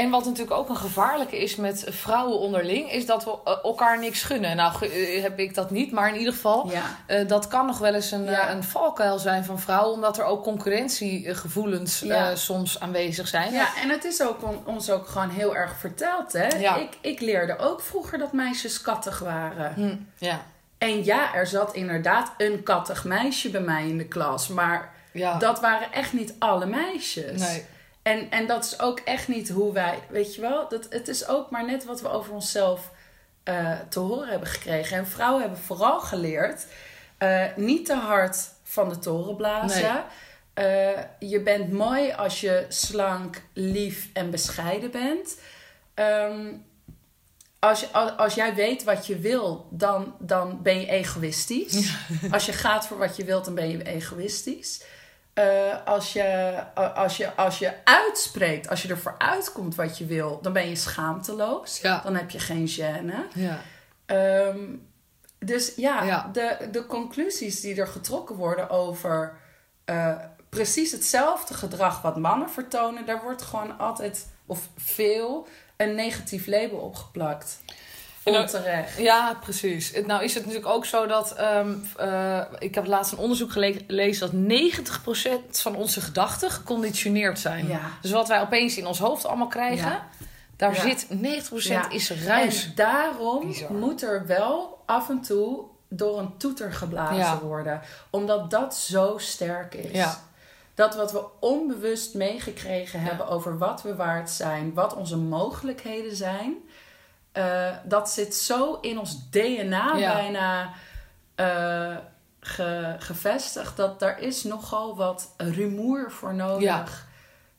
en wat natuurlijk ook een gevaarlijke is met vrouwen onderling, is dat we eh, elkaar niks gunnen. Nou, eh, heb ik dat niet, maar in ieder geval, Ja. eh, dat kan nog wel eens een, Ja. een valkuil zijn van vrouwen, omdat er ook concurrentiegevoelens soms aanwezig zijn. Ja, en het is ook on- ons ook gewoon heel erg verteld. Hè? Ja. Ik, ik leerde ook vroeger dat meisjes kattig waren. Hm, ja, En ja, er zat inderdaad een kattig meisje bij mij in de klas. Maar ja. dat waren echt niet alle meisjes. Nee. En, en dat is ook echt niet hoe wij, weet je wel, dat, het is ook maar net wat we over onszelf eh, te horen hebben gekregen. En vrouwen hebben vooral geleerd eh, niet te hard van de toren blazen. Eh, je bent mooi als je slank, lief en bescheiden bent. Ehm, als, je, als, als jij weet wat je wil, dan, dan ben je egoïstisch. Als je gaat voor wat je wilt, dan ben je egoïstisch. Eh, als, je, als, je, als je uitspreekt, als je ervoor uitkomt wat je wil, dan ben je schaamteloos. Ja. Dan heb je geen gêne. Ja. Ehm, dus ja, Ja. De, de conclusies die er getrokken worden over eh, precies hetzelfde gedrag wat mannen vertonen, daar wordt gewoon altijd, of veel, een negatief label opgeplakt. Onterecht. Ja, precies. Nou is het natuurlijk ook zo dat... ehm, eh, ik heb laatst een onderzoek gele- gelezen dat 90% van onze gedachten geconditioneerd zijn. Ja. Dus wat wij opeens in ons hoofd allemaal krijgen, Ja. daar Ja. zit 90% Ja. is ruis. En daarom Bizar. moet er wel af en toe door een toeter geblazen worden. Omdat dat zo sterk is. Ja. Dat wat we onbewust meegekregen hebben over wat we waard zijn, wat onze mogelijkheden zijn, eh, dat zit zo in ons DNA Ja. bijna eh, ge- gevestigd dat daar is nogal wat rumoer voor nodig. Ja.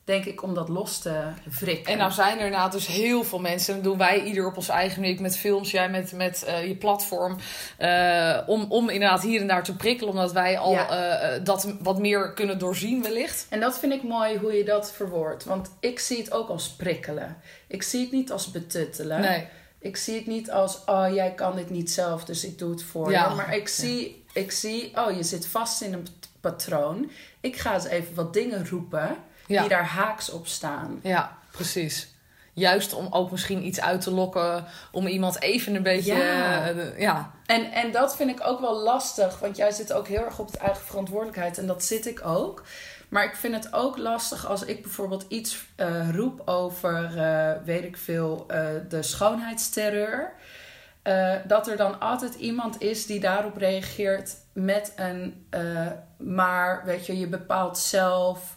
Denk ik om dat los te wrikken. En nou zijn er inderdaad dus heel veel mensen. Dat doen wij ieder op onze eigen manier. Met films, jij met, met eh, je platform. eh, om, om inderdaad hier en daar te prikkelen. Omdat wij al Ja. eh, dat wat meer kunnen doorzien wellicht. En dat vind ik mooi hoe je dat verwoordt. Want ik zie het ook als prikkelen. Ik zie het niet als betuttelen. Nee. Ik zie het niet als, oh jij kan dit niet zelf, dus ik doe het voor Ja. je. Maar ik zie, ik zie, oh je zit vast in een pat- patroon. Ik ga eens even wat dingen roepen Ja. die daar haaks op staan. Ja, precies. Juist om ook misschien iets uit te lokken. Om iemand even een beetje... Ja. eh, ja. En, en dat vind ik ook wel lastig, want jij zit ook heel erg op het eigen verantwoordelijkheid en dat zit ik ook. Maar ik vind het ook lastig als ik bijvoorbeeld iets eh, roep over, eh, weet ik veel, de schoonheidsterreur. Dat er dan altijd iemand is die daarop reageert met een, maar weet je, je bepaalt zelf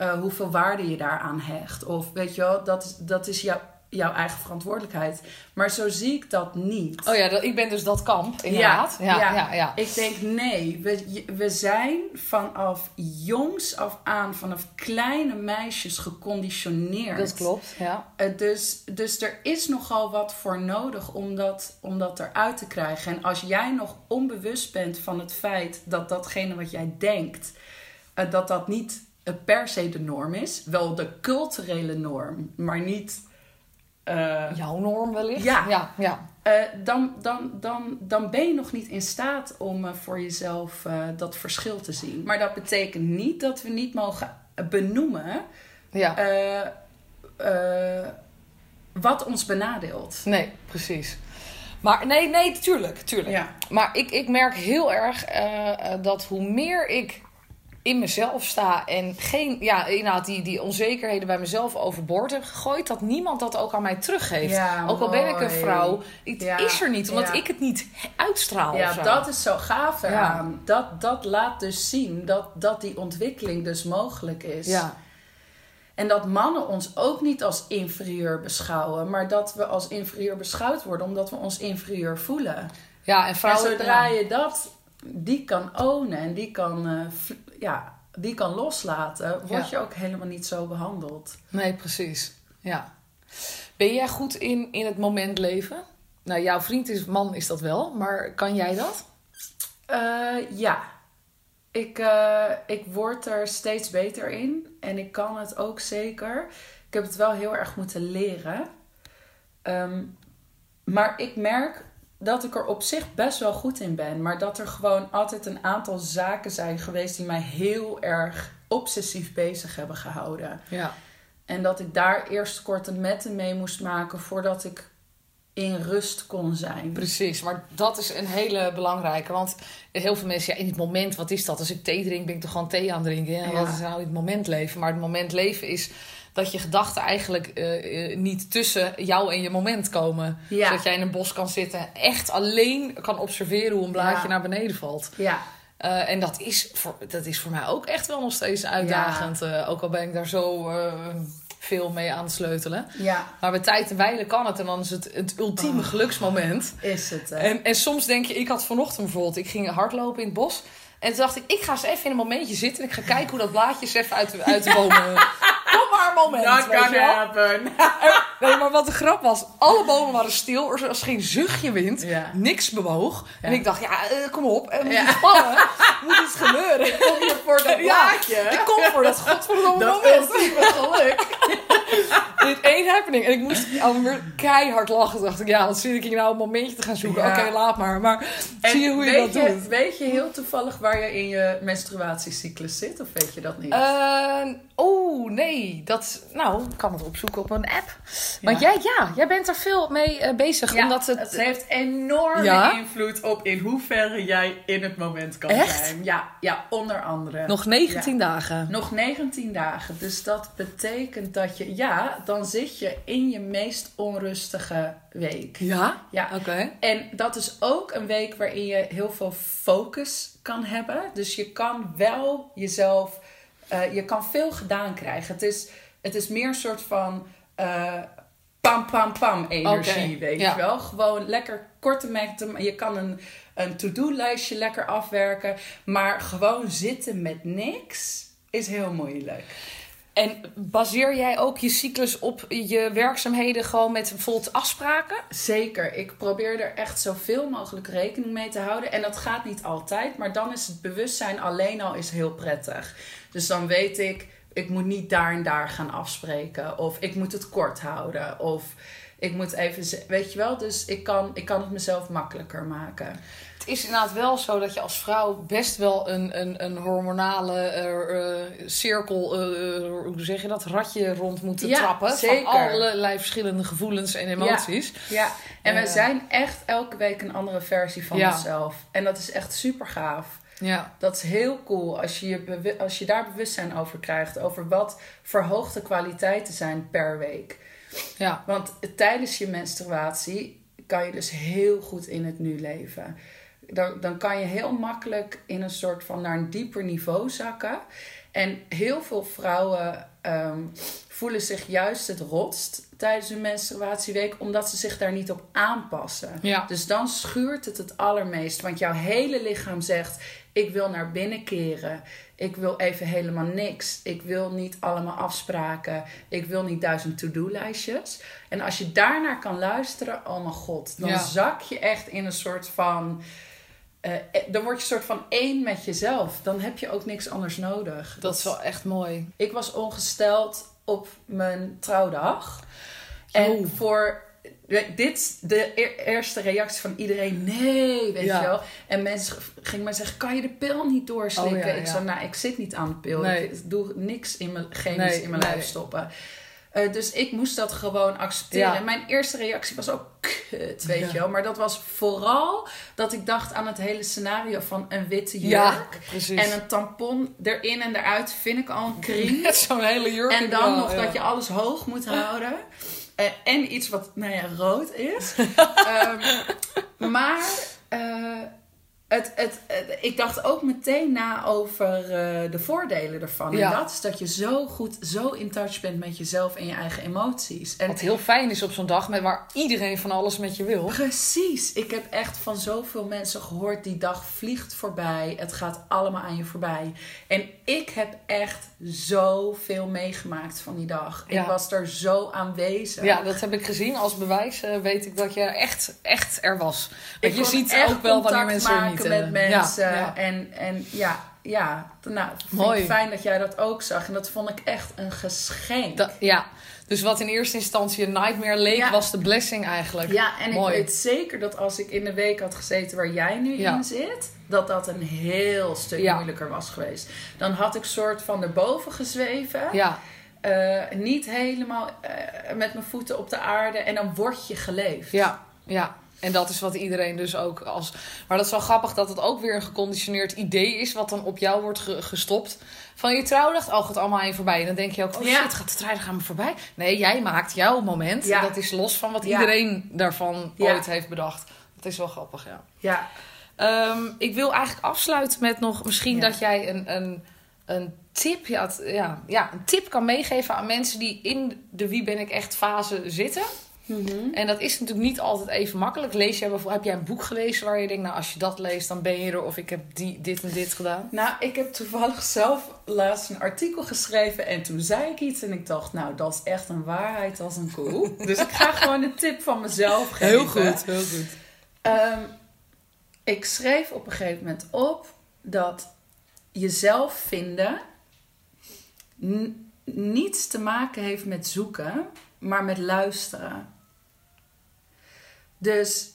eh, hoeveel waarde je daaraan hecht. Of weet je wel, dat, is- dat is jouw jouw eigen verantwoordelijkheid. Maar zo zie ik dat niet. Oh ja, dat, ik ben dus dat kamp, inderdaad. Ja, ja, ja. ja. Ik denk nee, we, we zijn vanaf jongs af aan, vanaf kleine meisjes geconditioneerd. Dat klopt, ja. Eh, dus, dus er is nogal wat voor nodig om dat, om dat eruit te krijgen. En als jij nog onbewust bent van het feit dat datgene wat jij denkt, eh, dat dat niet per se de norm is, wel de culturele norm, maar niet. eh, Jouw norm wellicht. Ja. ja, ja. eh, dan, dan, dan, dan ben je nog niet in staat om eh, voor jezelf dat verschil te zien. Maar dat betekent niet dat we niet mogen benoemen ja. wat ons benadeelt. Nee, precies. Maar nee, nee, tuurlijk, tuurlijk. Ja. Maar ik, ik merk heel erg dat hoe meer ik in mezelf sta en geen, ja, inderdaad, die, die onzekerheden bij mezelf overboord heb gegooid, dat niemand dat ook aan mij teruggeeft. Ja, ook al ben ik een vrouw, het Ja, is er niet, omdat ja. ik het niet uitstraal. Ja, dat is zo gaaf eraan. Dat, dat laat dus zien dat, dat die ontwikkeling dus mogelijk is. Ja, En dat mannen ons ook niet als inferieur beschouwen, maar dat we als inferieur beschouwd worden omdat we ons inferieur voelen. ja en vrouwen. en zodra je dat, die kan ownen en die kan, eh, ja, die kan loslaten, word Ja. je ook helemaal niet zo behandeld. Nee, precies. Ja. Ben jij goed in, in het moment leven? Nou, jouw vriend is man is dat wel, maar kan jij dat? Eh, ja, ik, eh, ik word er steeds beter in en ik kan het ook zeker. Ik heb het wel heel erg moeten leren. Ehm, maar ik merk dat ik er op zich best wel goed in ben. Maar dat er gewoon altijd een aantal zaken zijn geweest die mij heel erg obsessief bezig hebben gehouden. Ja. En dat ik daar eerst korte metten mee moest maken voordat ik in rust kon zijn. Precies, maar dat is een hele belangrijke. Want heel veel mensen, ja, in het moment, wat is dat? Als ik thee drink, ben ik toch gewoon thee aan het drinken. En Ja. wat is nou in het moment leven? Maar het moment leven is dat je gedachten eigenlijk eh, eh, niet tussen jou en je moment komen. Ja. Zodat jij in een bos kan zitten en echt alleen kan observeren hoe een blaadje Ja. naar beneden valt. Ja, Eh, en dat is, voor, dat is voor mij ook echt wel nog steeds uitdagend. Ook al ben ik daar zo veel mee aan het sleutelen. Ja, Maar bij tijd en wijle kan het. En dan is het het ultieme Oh. geluksmoment. is het. hè? En, en soms denk je, ik had vanochtend bijvoorbeeld, ik ging hardlopen in het bos. En toen dacht ik, ik ga eens even in een momentje zitten. En ik ga kijken hoe dat blaadje eens even uit de, uit de bomen... Kom maar een moment, je gonna wel. happen. Nee, maar wat de grap was, alle bomen waren stil. Er was geen zuchtje wind. Ja. Niks bewoog. En ik dacht, ja, eh, kom op. Er moet Ja. iets vallen. moet iets gebeuren. Kom je voor dat blaadje? ik kom voor dat godverdomme Dat moment. ultieme geluk. Dit één happening. En ik moest alweer keihard lachen. Dacht ik, ja, wat zit ik hier nou een momentje te gaan zoeken. Oké, laat maar. Maar En zie je hoe je weet dat doet? Weet je heel toevallig waar je in je menstruatiecyclus zit? Of weet je dat niet? Oh, nee. Dat, nou, ik kan het opzoeken op een app. Want Ja. jij, ja, jij bent er veel mee eh, bezig. Ja, omdat het, het heeft enorme Ja? invloed op in hoeverre jij in het moment kan Echt? zijn. Ja, ja, onder andere. nog 19 dagen. Nog 19 dagen. Dus dat betekent dat je, ja, dan zit je in je meest onrustige week. Ja? Ja. Oké. En dat is ook een week waarin je heel veel focus kan hebben. Dus je kan wel jezelf, eh, je kan veel gedaan krijgen. Het is, het is meer een soort van eh, pam pam pam energie, weet ja. je wel. Gewoon lekker korte metten. Je kan een, een to-do lijstje lekker afwerken. Maar gewoon zitten met niks is heel moeilijk. En baseer jij ook je cyclus op je werkzaamheden gewoon met bijvoorbeeld afspraken? Zeker. Ik probeer er echt zoveel mogelijk rekening mee te houden. En dat gaat niet altijd. Maar dan is het bewustzijn alleen al is heel prettig. Dus dan weet ik, ik moet niet daar en daar gaan afspreken. Of ik moet het kort houden. Of ik moet even, weet je wel. Dus ik kan, ik kan het mezelf makkelijker maken. Het is inderdaad wel zo dat je als vrouw best wel een, een, een hormonale eh, eh, cirkel, eh, hoe zeg je dat, ratje rond moet Ja, trappen. zeker. Van allerlei verschillende gevoelens en emoties. Ja, en we zijn echt elke week een andere versie van Ja. onszelf. En dat is echt super gaaf. Ja. Dat is heel cool als je, je als je daar bewustzijn over krijgt. Over wat verhoogde kwaliteiten zijn per week. Ja. Want tijdens je menstruatie kan je dus heel goed in het nu leven. Dan, dan kan je heel makkelijk in een soort van naar een dieper niveau zakken. En heel veel vrouwen ehm, voelen zich juist het rotst tijdens hun menstruatieweek, omdat ze zich daar niet op aanpassen. Ja. Dus dan schuurt het het allermeest, want jouw hele lichaam zegt: Ik wil naar binnen keren. Ik wil even helemaal niks. Ik wil niet allemaal afspraken. Ik wil niet duizend to-do-lijstjes. En als je daarnaar kan luisteren, oh mijn god, dan Ja. zak je echt in een soort van. eh, dan word je een soort van één met jezelf. Dan heb je ook niks anders nodig. Dat is wel echt mooi. Ik was ongesteld op mijn trouwdag. Oh. En voor dit, de e- eerste reactie van iedereen, nee, weet Ja. je wel. En mensen gingen mij zeggen, kan je de pil niet doorslikken? Oh ja, Ik zei, nou, ik zit niet aan de pil. Nee. Ik doe niks in mijn chemisch Nee, in mijn nee. lijf stoppen. Eh, dus ik moest dat gewoon accepteren. Ja. Mijn eerste reactie was ook kut, weet Ja. je wel. Maar dat was vooral dat ik dacht aan het hele scenario van een witte jurk. Ja. En een tampon erin en eruit vind ik al een kring. Net zo'n hele jurk. En dan nog dat je alles hoog moet houden. Eh, en iets wat, nou ja, rood is. Ehm, maar eh, het, het, het- ik dacht ook meteen na over eh, de voordelen ervan. Ja. En dat is dat je zo goed, zo in touch bent met jezelf en je eigen emoties. En Wat heel fijn is op zo'n dag met waar iedereen van alles met je wil. Precies. Ik heb echt van zoveel mensen gehoord, die dag vliegt voorbij. Het gaat allemaal aan je voorbij. En ik heb echt zoveel meegemaakt van die dag. Ja. Ik was er zo aanwezig. Ja, dat heb ik gezien. Als bewijs eh, weet ik dat je echt, echt er was. Want ik je ziet ook wel wanneer mensen er maken met mensen. Ja. En, en ja, ja. Nou, Mooi. fijn dat jij dat ook zag. En dat vond ik echt een geschenk. Ja. Dus wat in eerste instantie een nightmare leek, Ja. was de blessing eigenlijk. Ja, en Mooi. ik weet zeker dat als ik in de week had gezeten waar jij nu Ja. in zit, dat dat een heel stuk Ja. moeilijker was geweest. Dan had ik soort van erboven gezweven. Ja, Eh, niet helemaal eh, met mijn voeten op de aarde. En dan word je geleefd. ja, ja. En dat is wat iedereen dus ook als. Maar dat is wel grappig dat het ook weer een geconditioneerd idee is, wat dan op jou wordt ge- gestopt. Van je trouwdag, oh, gaat allemaal aan je voorbij. En dan denk je ook, oh Ja. shit, gaat de trouwdag aan me voorbij? Nee, jij maakt jouw moment. Ja. Dat is los van wat Ja. iedereen daarvan ooit heeft bedacht. Dat is wel grappig, ja. Ja. Ehm, ik wil eigenlijk afsluiten met nog misschien dat jij een, een, een tip, ja, ja, een tip kan meegeven aan mensen die in de wie ben ik echt fase zitten. En dat is natuurlijk niet altijd even makkelijk. Lees jij bijvoorbeeld, heb jij een boek gelezen waar je denkt, nou als je dat leest, dan ben je er. Of ik heb die, dit en dit gedaan. Nou, ik heb toevallig zelf laatst een artikel geschreven en toen zei ik iets en ik dacht, nou, dat is echt een waarheid als een koe. dus ik ga gewoon een tip van mezelf geven. heel goed. Ehm, ik schreef op een gegeven moment op dat jezelf vinden niets te maken heeft met zoeken, maar met luisteren. Dus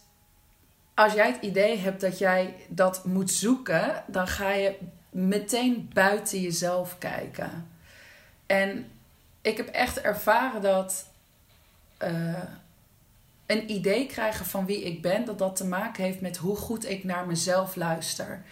als jij het idee hebt dat jij dat moet zoeken, dan ga je meteen buiten jezelf kijken. En ik heb echt ervaren dat eh, een idee krijgen van wie ik ben, dat dat te maken heeft met hoe goed ik naar mezelf luister.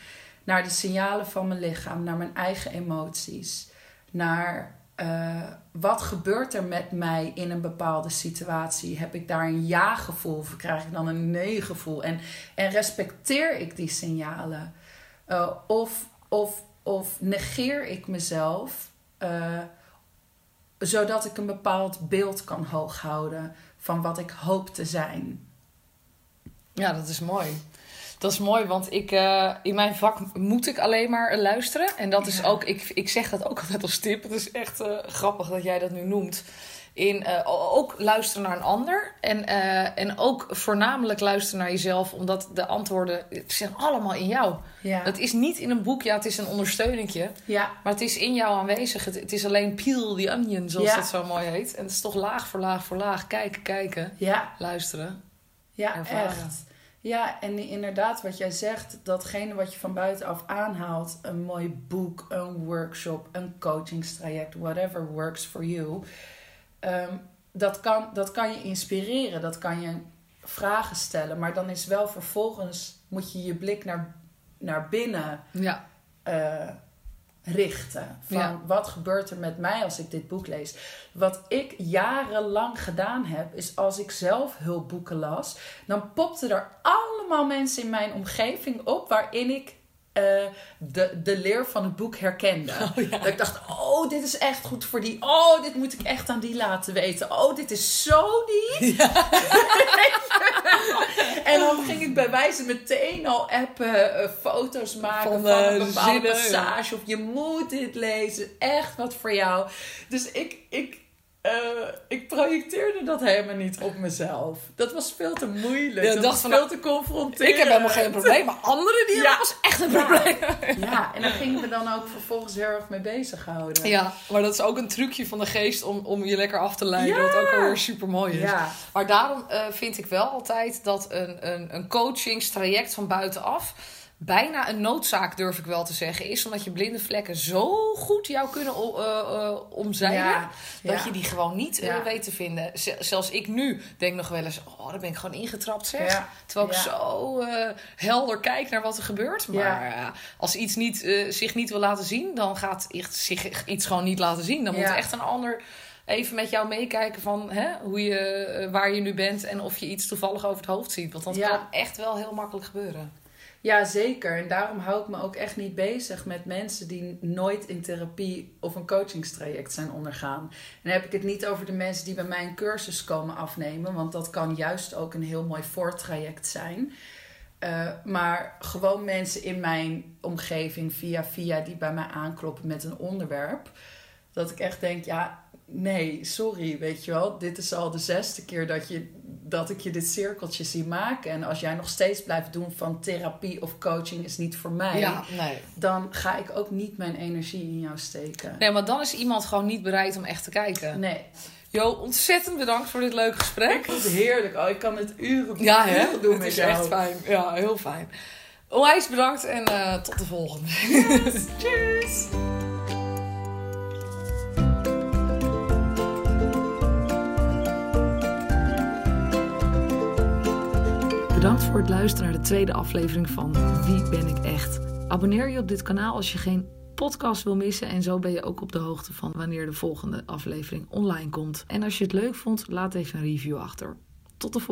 Naar de signalen van mijn lichaam, naar mijn eigen emoties. Naar eh, wat gebeurt er met mij in een bepaalde situatie? Heb ik daar een ja-gevoel of krijg ik dan een nee-gevoel? En, en respecteer ik die signalen? Eh, of, of, of negeer ik mezelf eh, zodat ik een bepaald beeld kan hooghouden van wat ik hoop te zijn? Ja, dat is mooi. Dat is mooi, want ik, eh, in mijn vak moet ik alleen maar luisteren. En dat is ook, ik, ik zeg dat ook altijd als tip. Het is echt eh, grappig dat jij dat nu noemt. In eh, ook luisteren naar een ander. En, en ook voornamelijk luisteren naar jezelf, omdat de antwoorden zijn allemaal in jou. Ja, Het is niet in een boek, ja, het is een ondersteuningje. ja, Maar het is in jou aanwezig. Het, het is alleen peel the onion, zoals Ja. dat zo mooi heet. En het is toch laag voor laag voor laag. Kijken, kijken, ja, luisteren. ja Ervaren. echt. Ja, en inderdaad, wat jij zegt, datgene wat je van buitenaf aanhaalt, een mooi boek, een workshop, een coachingstraject, whatever works for you, ehm, dat, kan, dat kan je inspireren, dat kan je vragen stellen, maar dan is wel vervolgens, moet je je blik naar, naar binnen Ja, eh, richten. Van Ja. wat gebeurt er met mij als ik dit boek lees? Wat ik jarenlang gedaan heb, is als ik zelf hulpboeken las, dan popten er allemaal mensen in mijn omgeving op waarin ik eh, de, de leer van het boek herkende. Dat ik dacht, oh, dit is echt goed voor die. Oh, dit moet ik echt aan die laten weten. Oh, dit is zo die. en dan ging ik bij wijze meteen al appen, eh, foto's maken Van, van, eh, een bepaalde zinnen, passage. Of je moet dit lezen. Echt wat voor jou. Dus ik, ik, eh, ik projecteerde dat helemaal niet op mezelf. Dat was veel te moeilijk. Ja, dat was veel nou, te confronterend. Ik heb helemaal geen probleem, maar anderen die Ja. was echt een probleem. Ja, en daar gingen we dan ook vervolgens heel erg mee bezighouden. Ja, maar dat is ook een trucje van de geest om, om je lekker af te leiden. Wat ook alweer super mooi is. Maar daarom eh, vind ik wel altijd dat een, een, een coachingstraject van buitenaf bijna een noodzaak, durf ik wel te zeggen, is. Omdat je blinde vlekken zo goed jou kunnen eh, eh, omzeilen. Ja, Dat ja. je die gewoon niet eh, Ja. weet te vinden. Zelfs ik nu denk nog wel eens, oh, daar ben ik gewoon ingetrapt zeg. Terwijl ik zo helder kijk naar wat er gebeurt. Maar als iets niet, zich niet wil laten zien, dan gaat echt zich iets gewoon niet laten zien. Dan moet echt een ander even met jou meekijken van hè, hoe je, waar je nu bent en of je iets toevallig over het hoofd ziet. Want dat Ja. kan echt wel heel makkelijk gebeuren. Ja, zeker. En daarom hou ik me ook echt niet bezig met mensen die nooit in therapie of een coachingstraject zijn ondergaan. En dan heb ik het niet over de mensen die bij mij een cursus komen afnemen, want dat kan juist ook een heel mooi voortraject zijn. Eh, maar gewoon mensen in mijn omgeving via via die bij mij aankloppen met een onderwerp. Dat ik echt denk, ja, nee, sorry, weet je wel. Dit is al de zesde keer dat, je, dat ik je dit cirkeltje zie maken. En als jij nog steeds blijft doen van therapie of coaching is niet voor mij. Ja, nee. Dan ga ik ook niet mijn energie in jou steken. Nee, maar dan is iemand gewoon niet bereid om echt te kijken. Nee. Jo, ontzettend bedankt voor dit leuke gesprek. Ik vond het heerlijk. Oh, ik kan het uren, Ja, hè? doen Het met is jou. echt fijn. Ja, heel fijn. Onwijs bedankt en eh, tot de volgende. Tjus! Bedankt voor het luisteren naar de tweede aflevering van Wie ben ik echt? Abonneer je op dit kanaal als je geen podcast wil missen en zo ben je ook op de hoogte van wanneer de volgende aflevering online komt. En als je het leuk vond, laat even een review achter. Tot de volgende.